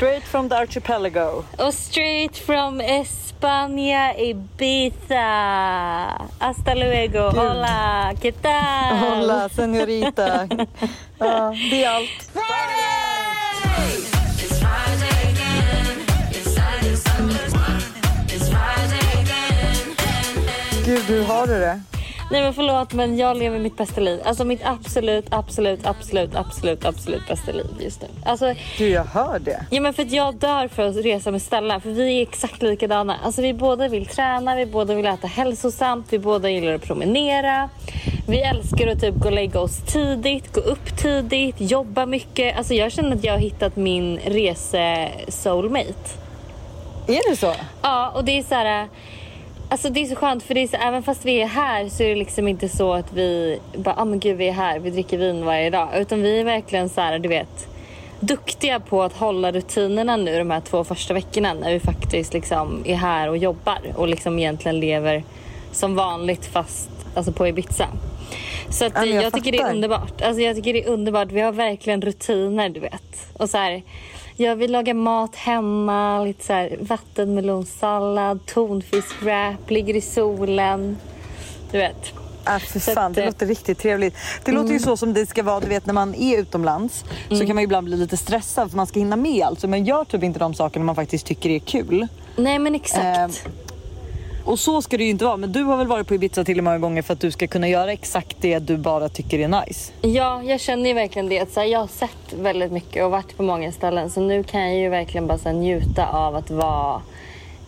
Straight from the archipelago. Och straight from España, Ibiza. Hasta luego. Hola, ¿qué tal? Hola senorita. ja, det är allt. Gud, hur har du det? Nej men förlåt men jag lever mitt bästa liv. Alltså mitt absolut, absolut, absolut, absolut, absolut bästa liv just nu. Alltså, Du, jag hör det. ja men för att jag dör för att resa med Stella. För vi är exakt likadana. Alltså vi båda vill träna, vi båda vill äta hälsosamt, vi båda gillar att promenera. Vi älskar att typ gå och lägga oss tidigt, gå upp tidigt, jobba mycket. Alltså jag känner att jag har hittat min rese-soulmate. Är det så? Ja, och det är så här... Alltså det är så skönt för det är så, även fast vi är här så är det liksom inte så att vi bara, ah men gud vi är här, vi dricker vin varje dag. Utan vi är verkligen så här, du vet, duktiga på att hålla rutinerna nu de här två första veckorna när vi faktiskt liksom är här och jobbar och liksom egentligen lever som vanligt fast alltså på Ibiza. Så att, Ja, jag, jag tycker det är underbart. Alltså jag tycker det är underbart. Vi har verkligen rutiner, du vet. Och så här, jag vill laga mat hemma, lite så här vattenmelonsallad, tonfiskwrap, ligger i solen. Du vet. Äh, för Så fan, att, det eh, låter riktigt trevligt. Det låter ju så som det ska vara, du vet när man är utomlands så kan man ibland bli lite stressad för man ska hinna med allt. Så man gör typ inte de sakerna man faktiskt tycker är kul. Nej men exakt. Ehm, och så ska det ju inte vara. Men du har väl varit på Ibiza till och med många gånger för att du ska kunna göra exakt det du bara tycker är nice. Ja, jag känner ju verkligen det. Att så här, jag har sett väldigt mycket och varit på många ställen. Så nu kan jag ju verkligen bara så här, njuta av att vara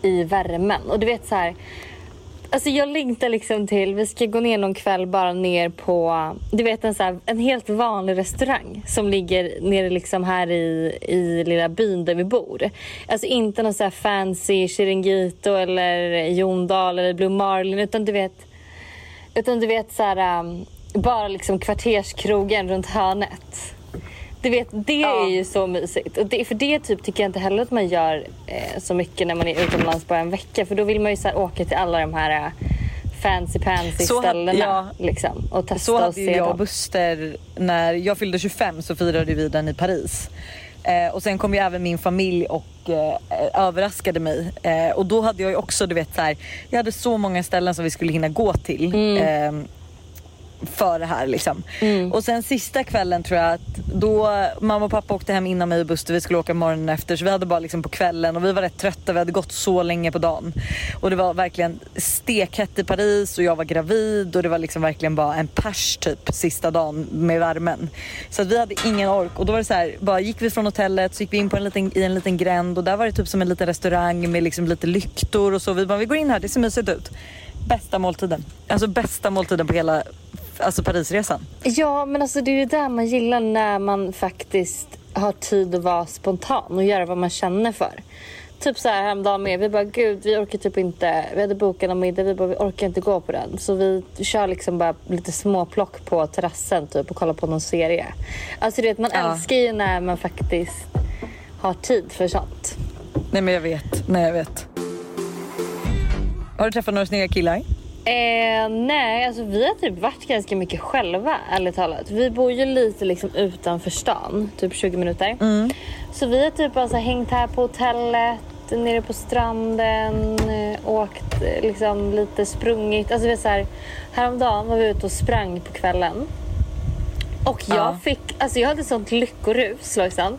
i värmen. Och du vet så här. Alltså jag längtar liksom till, vi ska gå ner någon kväll bara ner på, du vet en, så här, en helt vanlig restaurang som ligger nere liksom här i, i lilla byn där vi bor. Alltså inte någon så här fancy Chiringuito eller Jondal eller Blue Marlin utan du vet utan du vet så här, um, bara liksom kvarterskrogen runt hörnet. Du vet, det Ja. är ju så mysigt. Och det, för det typ tycker jag inte heller att man gör eh, så mycket när man är utomlands bara en vecka. För då vill man ju så här, åka till alla de här eh, fancy pansy Så ställena. ja. liksom, och testa Så hade ju jag och. Buster när jag fyllde 25 så firade vi den i Paris. Eh, och sen kom ju även min familj och eh, överraskade mig. Eh, och då hade jag ju också du vet så här, jag hade så många ställen som vi skulle hinna gå till. Eh, för det här liksom. Och sen sista kvällen tror jag att då mamma och pappa åkte hem innan mig och Buster. Vi skulle åka morgonen efter så vi hade bara liksom på kvällen och vi var rätt trötta. Vi hade gått så länge på dagen. Och det var verkligen stekhett i Paris och jag var gravid och det var liksom verkligen bara en pers typ sista dagen med värmen. Så att vi hade ingen ork och då var det så här, bara gick vi från hotellet så gick vi in på en liten, i en liten gränd och där var det typ som en liten restaurang med liksom lite lyktor och så. Vi bara vi går in här, det ser mysigt ut. Bästa måltiden. Alltså bästa måltiden på hela alltså Parisresan. Ja, men alltså det är ju det där man gillar när man faktiskt har tid att vara spontan och göra vad man känner för. Typ så här häromdagen med, vi bara gud vi orkar typ inte, vi hade bokat en middag, vi bara vi orkar inte gå på den. Så vi kör liksom bara lite småplock på terrassen typ och kollar på någon serie. Alltså du vet man Ja. älskar ju när man faktiskt har tid för sånt. Nej men jag vet, nej jag vet. Har du träffat några snygga killar? Eh, nej, alltså vi har typ varit ganska mycket själva ärligt talat. Vi bor ju lite liksom utanför stan, typ 20 minuter. Så vi har typ bara så här hängt här på hotellet, nere på stranden, eh, åkt eh, liksom lite sprungit. Alltså vi är så här, häromdagen var vi ute och sprang på kvällen. Och jag Ja. fick, alltså jag hade sånt lyckorus Lojsan.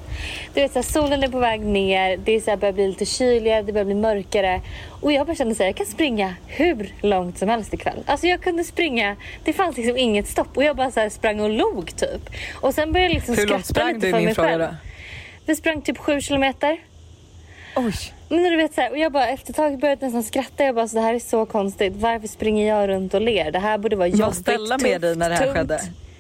Du vet så här, solen är på väg ner, det är så här, börjar bli lite kyligare, det börjar bli mörkare. Och jag bara kände så här, jag kan springa hur långt som helst ikväll. Alltså jag kunde springa, det fanns liksom inget stopp. Och jag bara så här, sprang och log typ. Och sen började jag liksom Hur långt skratta sprang lite du för min fråga själv. då? Vi sprang typ sju kilometer. Oj. Men du vet så här, och jag bara efter ett tag började nästan skratta. Jag bara så det här är så konstigt. Varför springer jag runt och ler? Det här borde vara jobbigt, Var Stella med dig när det här tungt. skedde?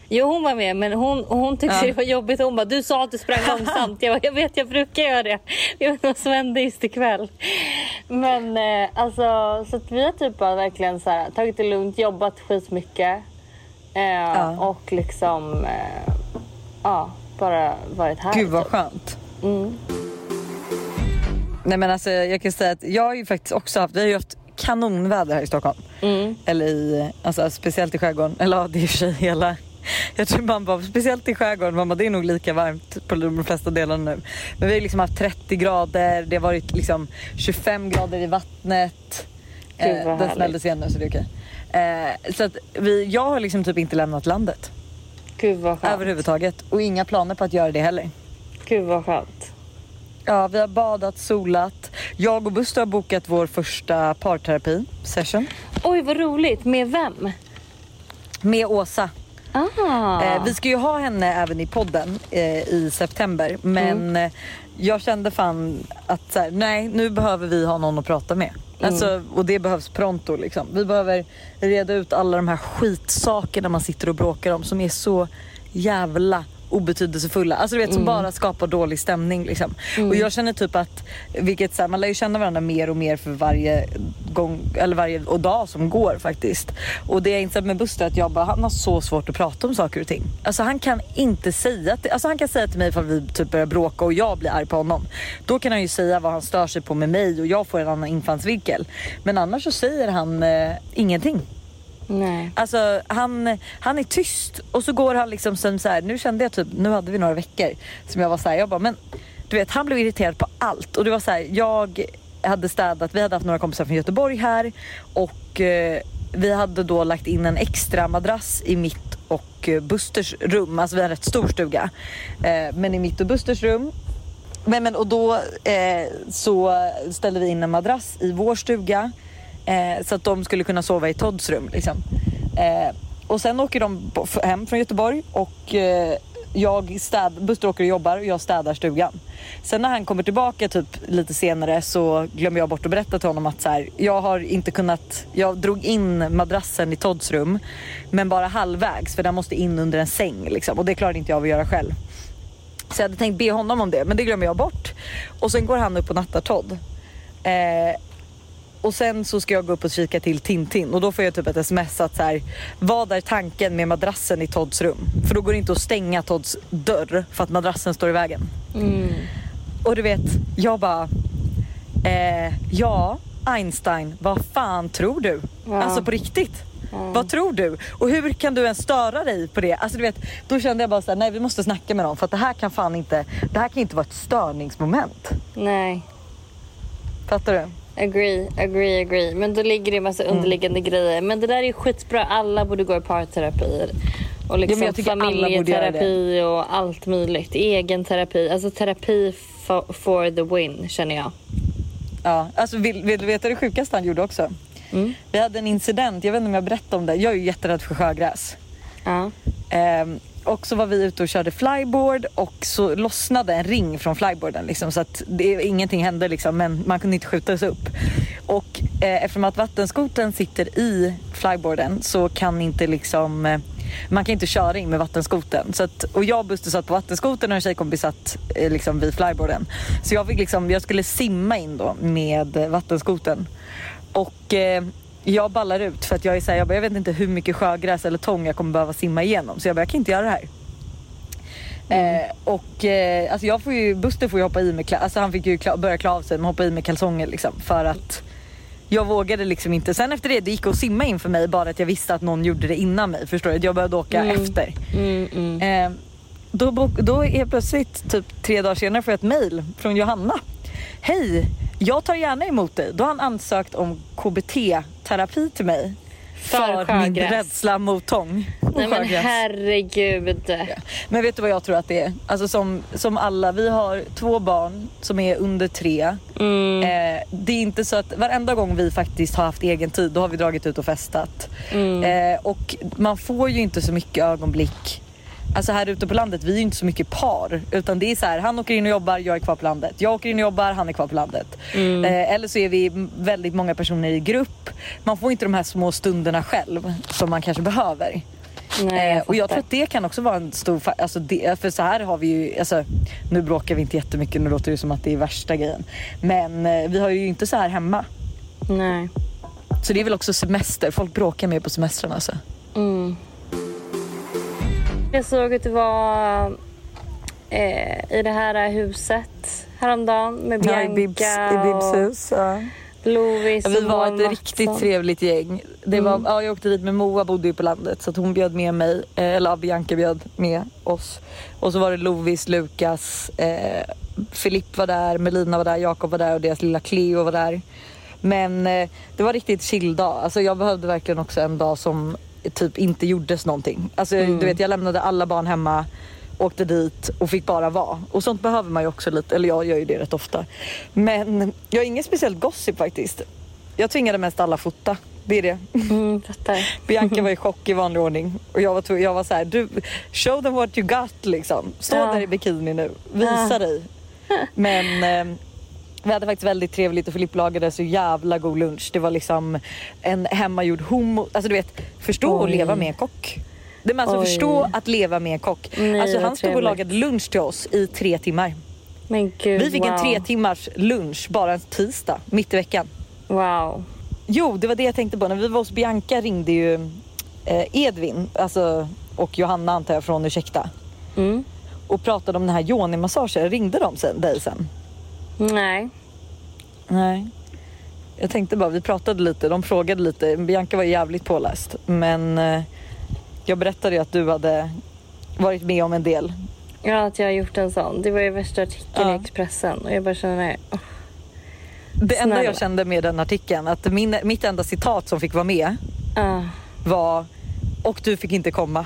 Jo hon var med men hon, hon tyckte Ja. det var jobbigt. Hon bara du sa att du sprang långsamt. Jag, bara, jag vet jag brukar göra det. Jag vet vad som hände just ikväll. Men eh, alltså så att vi har typ bara verkligen så här, tagit det lugnt, jobbat skitmycket. Eh, Och liksom eh, ja, bara varit här. Gud vad typ. skönt. Mm. Nej men alltså jag kan säga att jag har ju faktiskt också haft, vi har ju haft kanonväder här i Stockholm. Mm. Eller i, alltså speciellt i skärgården. Eller ja, det är i och för sig hela, Jag tror man bara, speciellt i skärgården, man bara, det är nog lika varmt på de flesta delarna nu. Men vi har liksom haft 30 grader, det har varit liksom 25 grader i vattnet. Gud, Eh, den smälldes igen nu så det är okej. Eh, så att vi, jag har liksom typ inte lämnat landet Gud vad skönt. överhuvudtaget och inga planer på att göra det heller. Gud vad skönt. Ja, vi har badat, solat. Jag och Buster har bokat vår första parterapi session Oj vad roligt. Med vem? med Åsa. Ah. Eh, vi ska ju ha henne även i podden eh, i september men eh, jag kände fan att så här, nej nu behöver vi ha någon att prata med. Alltså, och det behövs pronto liksom. Vi behöver reda ut alla de här skitsakerna man sitter och bråkar om som är så jävla obetydelsefulla. Alltså du vet som bara skapar dålig stämning liksom. Och jag känner typ att, vilket så här, man lär ju känna varandra mer och mer för varje gång, eller varje och dag som går faktiskt. Och det jag insett med Buster är att jag bara, han har så svårt att prata om saker och ting. Alltså han kan inte säga, till, alltså han kan säga till mig ifall vi typ börjar bråka och jag blir arg på honom. Då kan han ju säga vad han stör sig på med mig och jag får en annan infallsvinkel. Men annars så säger han eh, ingenting. Nej. Alltså han, han är tyst och så går han liksom som så här, nu kände jag typ, nu hade vi några veckor som jag var så här, jag bara men du vet han blev irriterad på allt och det var så här, jag hade städat, vi hade haft några kompisar från Göteborg här och eh, vi hade då lagt in en extra madrass i mitt och eh, Busters rum, alltså vi har en rätt stor stuga. Eh, men i mitt och Busters rum men, men, och då eh, så ställde vi in en madrass i vår stuga eh, så att de skulle kunna sova i Todds rum. Liksom. Eh, och sen åker de hem från Göteborg och eh, jag städ, Buster åker och jobbar och jag städar stugan. Sen när han kommer tillbaka typ lite senare så glömmer jag bort att berätta till honom att så här, jag har inte kunnat, jag drog in madrassen i Todds rum men bara halvvägs för den måste in under en säng liksom, och det klarade inte jag av att göra själv. Så jag hade tänkt be honom om det men det glömmer jag bort. Och sen går han upp och nattar Todd. Eh, och sen så ska jag gå upp och kika till Tintin och då får jag typ ett sms att så här, vad är tanken med madrassen i Todds rum? För då går det inte att stänga Todds dörr för att madrassen står i vägen. Mm. Och du vet, jag bara, eh, ja Einstein, vad fan tror du? Ja. Alltså på riktigt. Vad tror du? Och hur kan du ens störa dig på det? Alltså du vet, då kände jag bara såhär, nej vi måste snacka med någon för att det här kan fan inte, det här kan inte vara ett störningsmoment. Nej. Fattar du? Agree, agree, agree. Men då ligger det en massa Mm. underliggande grejer. Men det där är ju skitbra. Alla borde gå i parterapi. Och liksom göra familjeterapi och allt möjligt. Egen terapi. Alltså terapi for, for the win känner jag. Ja, alltså vill, vill du veta det sjukaste han gjorde också? Mm. Vi hade en incident, jag vet inte om jag berättade om det. Jag är ju jätterädd för sjögräs. Ja. Ehm, och så var vi ute och körde flyboard och så lossnade en ring från flyboarden liksom, så att det, ingenting hände liksom, men man kunde inte skjuta sig upp. Och eh, eftersom att vattenskoten sitter i flyboarden så kan inte liksom eh, man kan inte köra in med vattenskoten. Så att, och jag och Buster satt på vattenskoten och en tjejkompis satt eh, liksom vid flyboarden. Så jag, fick liksom, jag skulle simma in då med eh, vattenskoten. Och eh, jag ballar ut för att jag är såhär, jag, bara, jag vet inte hur mycket sjögräs eller tång jag kommer behöva simma igenom. Så jag bara, jag kan inte göra det här. Eh, och eh, alltså jag får ju, Buster får ju hoppa i med, alltså han fick ju kla- börja klä av sig men hoppa i med kalsonger liksom för att jag vågade liksom inte. Sen efter det, det gick att simma in för mig bara att jag visste att någon gjorde det innan mig. Förstår du? Jag behövde åka Mm. efter. Mm, mm. Eh, då, då är plötsligt typ tre dagar senare får jag ett mail från Johanna. Hej, jag tar gärna emot dig. Då har han ansökt om KBT-terapi till mig. För min sjögräs. rädsla mot tång och Nej men sjögräs. herregud. Men vet du vad jag tror att det är? Alltså som, som alla, vi har två barn som är under tre. Mm. Eh, det är inte så att varenda gång vi faktiskt har haft egen tid då har vi dragit ut och festat. Mm. Eh, och man får ju inte så mycket ögonblick. Alltså här ute på landet, vi är ju inte så mycket par. Utan det är så här, han åker in och jobbar, jag är kvar på landet. Jag åker in och jobbar, han är kvar på landet. Mm. Eh, eller så är vi väldigt många personer i grupp. Man får inte de här små stunderna själv som man kanske behöver. Nej, Eh, jag och jag tror att det kan också vara en stor alltså det, För så här har vi ju, alltså, nu bråkar vi inte jättemycket, nu låter det som att det är värsta grejen. Men eh, vi har ju inte så här hemma. Nej. Så det är väl också semester, folk bråkar mer på semestrarna alltså. Mm. Jag såg att du var eh, i det här huset häromdagen med Ja, Bianca. i Bibs, i Bibs och- hus. Ja. Lovis Ja, vi var ett riktigt Mattsson. trevligt gäng. Det var, Mm. ja, jag åkte dit med Moa, bodde ju på landet så att hon bjöd med mig, eh, eller ja, Bianca bjöd med oss. Och så var det Lovis, Lukas, eh, var där, Melina var där, Jakob var där och deras lilla Cleo var där. Men eh, det var riktigt chill dag. Alltså jag behövde verkligen också en dag som typ inte gjordes någonting. Alltså Mm. du vet jag lämnade alla barn hemma åkte dit och fick bara vara. Och sånt behöver man ju också lite, eller jag gör ju det rätt ofta. Men jag har inget speciellt gossip faktiskt. Jag tvingade mest alla fota. Det är det. Mm. Bianca var i chock i vanlig ordning. Och jag var, jag var så här, du, show them what you got liksom. Stå Ja. där i bikini nu, visa Ja. dig. Men eh, vi hade faktiskt väldigt trevligt och Filip lagade så jävla god lunch. Det var liksom en hemmagjord homo, alltså du vet, förstå att Oj. leva med en kock. Det alltså Oj. förstå att leva med en kock. Nej, alltså han stod och lagade lunch till oss i tre timmar. Men gud, Vi fick en wow. tre timmars lunch bara en tisdag, mitt i veckan. Wow. Jo, det var det jag tänkte på. När vi var hos Bianca ringde ju eh, Edvin alltså, och Johanna antar jag från Ursäkta Mm. och pratade om den här yoni-massagen. Ringde de sen, dig sen? Nej. Nej. Jag tänkte bara, vi pratade lite, de frågade lite. Bianca var jävligt påläst. Men eh, jag berättade ju att du hade varit med om en del. Ja, att jag har gjort en sån. Det var ju värsta artikeln Ja. i Expressen och jag bara känner, åh, Det enda jag kände med den artikeln, att min, mitt enda citat som fick vara med ah. var och du fick inte komma.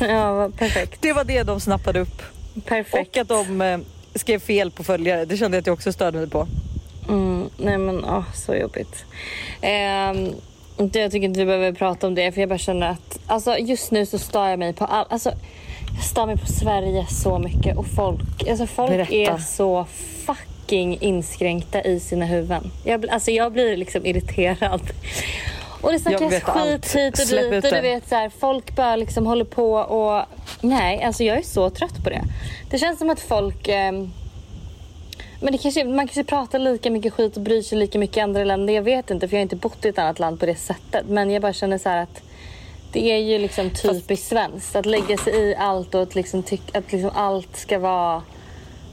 ja, perfekt. Det var det de snappade upp. Perfekt. Och att de eh, skrev fel på följare. Det kände jag att jag också störde mig på. Mm, nej men åh, så jobbigt. Det- jag tycker inte vi behöver prata om det för jag bara känner att alltså, just nu så stör jag mig på all, alltså, jag stör mig på Sverige så mycket och folk, alltså, folk Berätta. är så fucking inskränkta i sina huvuden. Jag, alltså, jag blir liksom irriterad. Och det snackas skit allt. hit och Släpp dit och du vet så här, folk bara liksom håller på och nej, alltså jag är så trött på det. Det känns som att folk ehm, men det kanske, man kanske pratar lika mycket skit och bryr sig lika mycket i andra länder. Jag vet inte för jag har inte bott i ett annat land på det sättet. Men jag bara känner så här att det är ju liksom typiskt svenskt att lägga sig i allt och att, liksom tyck, att liksom allt ska vara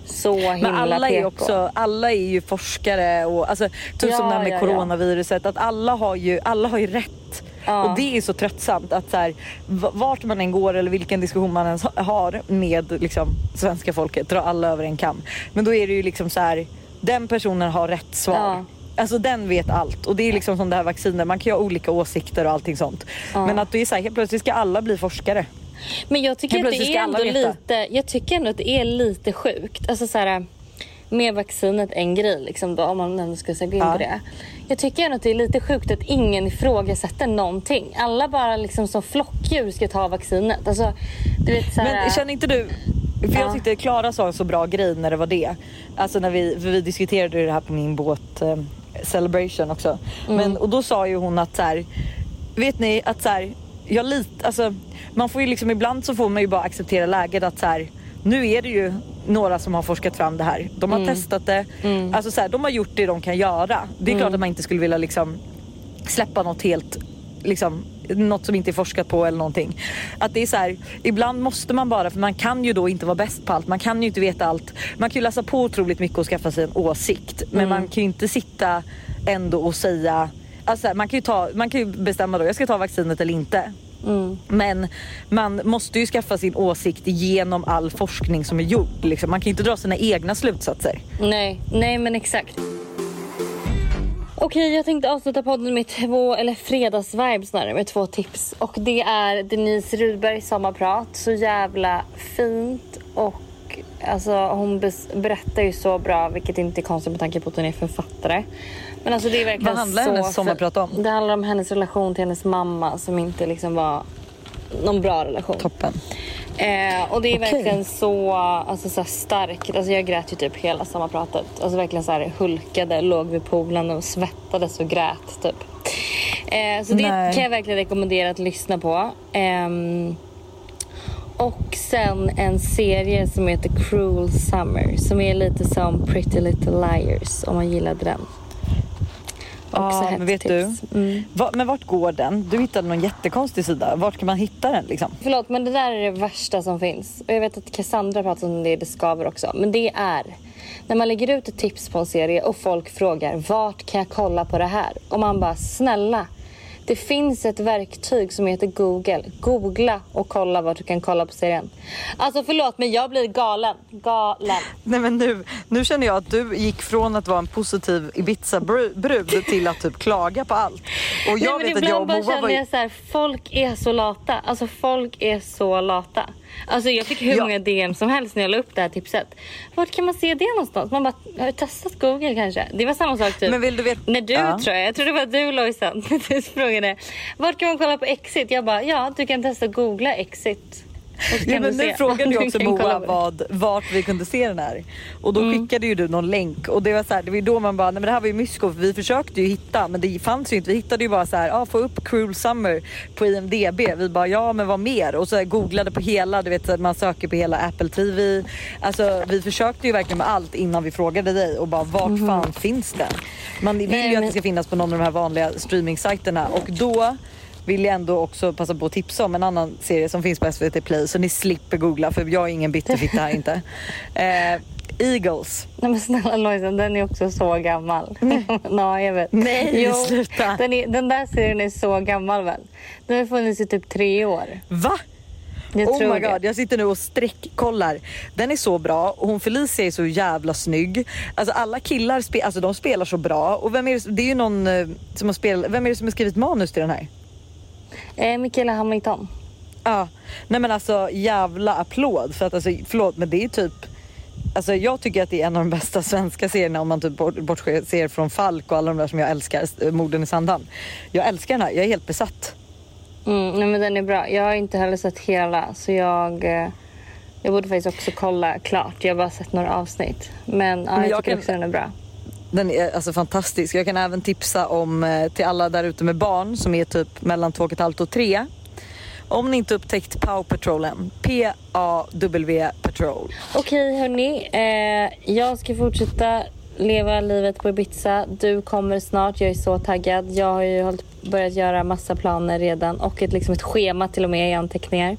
så himla Men alla är, också, alla är ju forskare och alltså, typ Ja, som det här med ja, ja. coronaviruset. Att alla har ju, alla har ju rätt. Ja. Och det är så tröttsamt att så här, vart man än går eller vilken diskussion man ens ha- har med liksom, svenska folket drar alla över en kam. Men då är det ju liksom så här, den personen har rätt svar. Ja. Alltså den vet allt och det är liksom som det här vaccinet, man kan ju ha olika åsikter och allting sånt. Ja. Men att det är så här, helt plötsligt ska alla bli forskare. Men jag tycker att det är ändå veta. lite, jag tycker ändå att det är lite sjukt. Alltså så här, med vaccinet en grej liksom då, om man ändå ska gå in Ja. på det. Jag tycker ändå att det är lite sjukt att ingen ifrågasätter någonting. Alla bara liksom som flockdjur ska ta vaccinet. Alltså, du vet så här, Men känner inte du, för Ja. jag tyckte Klara sa en så bra grej när det var det. Alltså när vi, vi diskuterade det här på min båt eh, celebration också. Mm. Men, och då sa ju hon att så här, vet ni att så här, jag lit, alltså man får ju liksom ibland så får man ju bara acceptera läget att så här, nu är det ju några som har forskat fram det här. De Mm. har testat det. Alltså så här, de har gjort det de kan göra. Det är Mm. klart att man inte skulle vilja liksom släppa något helt liksom något som inte är forskat på eller någonting. Att det är så här, ibland måste man bara, för man kan ju då inte vara bäst på allt, man kan ju inte veta allt. Man kan ju läsa på otroligt mycket och skaffa sig en åsikt. Men Mm. man kan ju inte sitta ändå och säga, alltså man, kan ju ta, man kan ju bestämma då, jag ska ta vaccinet eller inte. Mm. Men man måste ju skaffa sin åsikt genom all forskning som är gjord. Liksom. Man kan ju inte dra sina egna slutsatser. Nej, nej men exakt. Okej, jag tänkte avsluta podden med två, eller fredagsvibe snarare, med två tips. Och det är Denise Rudbergs sommarprat. Så jävla fint och alltså hon berättar ju så bra, vilket inte är konstigt med tanke på att hon är författare. Men alltså det är verkligen Vad handlar så hennes sommarprat om? Det handlar om hennes relation till hennes mamma som inte liksom var någon bra relation. Toppen. Eh, och det är Okej. verkligen så, alltså, så starkt. Alltså, jag grät ju typ hela sommarpratet. Alltså verkligen så här hulkade, låg vid poolen och svettades och grät typ. Eh, så det Nej. kan jag verkligen rekommendera att lyssna på. Ehm, och sen en serie som heter Cruel Summer som är lite som Pretty Little Liars om man gillade den. Också Ja, men vet tips. Mm. Va, men vart går den? Du hittade någon jättekonstig sida. Vart kan man hitta den liksom? Förlåt men det där är det värsta som finns. Och jag vet att Cassandra pratar om det, det skaver också. Men det är när man lägger ut ett tips på en serie och folk frågar vart kan jag kolla på det här? Och man bara snälla det finns ett verktyg som heter Google. Googla och kolla vart du kan kolla på serien. Alltså förlåt men jag blir galen. Galen. Nej men nu, nu känner jag att du gick från att vara en positiv Ibiza-brud till att typ klaga på allt. Och jag Nej, vet att jag och Moa var... känner jag så här, folk är så lata. Alltså folk är så lata. Alltså jag fick hur ja. många DM som helst när jag la upp det här tipset. Vart kan man se det någonstans? Man bara, har du testat Google kanske? Det var samma sak typ. Men vill du veta? När du ja. tror jag, jag tror det var du Lojsan, du frågade. Vart kan man kolla på Exit? Jag bara, ja du kan testa googla Exit. Ja, men nu frågade ju också Moa vad, vart vi kunde se den här. Och då mm. skickade ju du någon länk och det var så här, det var då man bara, nej men det här var ju mysko för vi försökte ju hitta men det fanns ju inte. Vi hittade ju bara så här, ah, få upp Cruel Summer på IMDB. Vi bara, ja men vad mer? Och så googlade på hela, du vet man söker på hela Apple TV. Alltså vi försökte ju verkligen med allt innan vi frågade dig och bara vart mm. fan finns den? Man vill ju att det ska finnas på någon av de här vanliga streamingsajterna och då vill jag ändå också passa på att tipsa om en annan serie som finns på SVT Play så ni slipper googla för jag är ingen bitterfitta här inte. Eh, Eagles. Nej men snälla Lojsan, den är också så gammal. no, jag vet. Nej, jo, sluta. Den, är, den där serien är så gammal väl? Den har funnits i typ tre år. Va? Jag oh my god, jag sitter nu och sträckkollar. Den är så bra och hon Felicia är så jävla snygg. Alltså alla killar spe, alltså, de spelar så bra och vem är det, det är ju någon eh, som har spelat, vem är det som har skrivit manus till den här? Eh, Mikaela Hamilton. Ja, nej men alltså jävla applåd för att alltså förlåt men det är typ Alltså jag tycker att det är en av de bästa svenska serierna om man typ bortser från Falk och alla de där som jag älskar, Morden i Sandhamn. Jag älskar den här, jag är helt besatt. Mm, nej men den är bra. Jag har inte heller sett hela så jag eh, jag borde faktiskt också kolla klart. Jag har bara sett några avsnitt. Men, ja, men jag, jag tycker kan... också den är bra. Den är alltså fantastisk. Jag kan även tipsa om eh, till alla där ute med barn som är typ mellan två och ett halvt och tre. Om ni inte upptäckt Pow Patrol än. P-A-W Patrol. Okej okay, hörni. Eh, jag ska fortsätta leva livet på Ibiza. Du kommer snart. Jag är så taggad. Jag har ju hållit, börjat göra massa planer redan och ett, liksom ett schema till och med i anteckningar.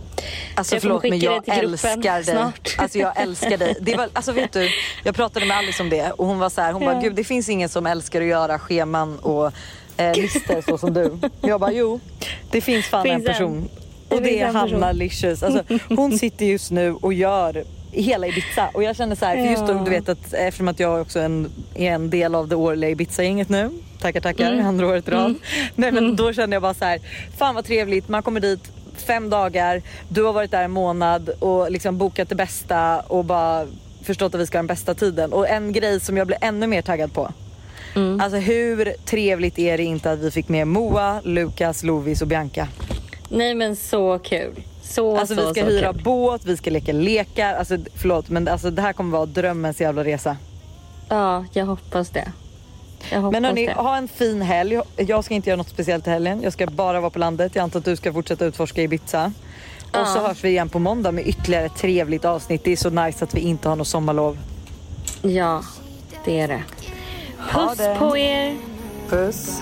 Alltså jag förlåt men jag älskar dig. Snart. Alltså jag älskar dig. Det var, alltså vet du, jag pratade med Alice om det och hon var så här, hon ja. bara gud det finns ingen som älskar att göra scheman och eh, listor så som du. Jag bara jo, det finns fan finns en person. En. Och det är Hanna Licious. Alltså, hon sitter just nu och gör hela Ibiza. Och jag känner så här, för just då, du vet att eftersom att jag också en, är en del av det årliga Ibiza-gänget nu. Tackar tackar, mm. andra året i rad. Mm. Nej, men mm. då känner jag bara så här, fan vad trevligt. Man kommer dit fem dagar, du har varit där en månad och liksom bokat det bästa och bara förstått att vi ska ha den bästa tiden. Och en grej som jag blir ännu mer taggad på. Mm. Alltså hur trevligt är det inte att vi fick med Moa, Lukas, Lovis och Bianca? Nej men så kul. Så, alltså så, vi ska hyra kul. båt, vi ska leka lekar. Alltså förlåt men alltså, det här kommer vara drömmens jävla resa. Ja, jag hoppas det. Men hörni, det. ha en fin helg. Jag ska inte göra något speciellt i helgen. Jag ska bara vara på landet. Jag antar att du ska fortsätta utforska Ibiza. Ja. Och så hörs vi igen på måndag med ytterligare ett trevligt avsnitt. Det är så nice att vi inte har något sommarlov. Ja, det är det. Puss på er! Puss.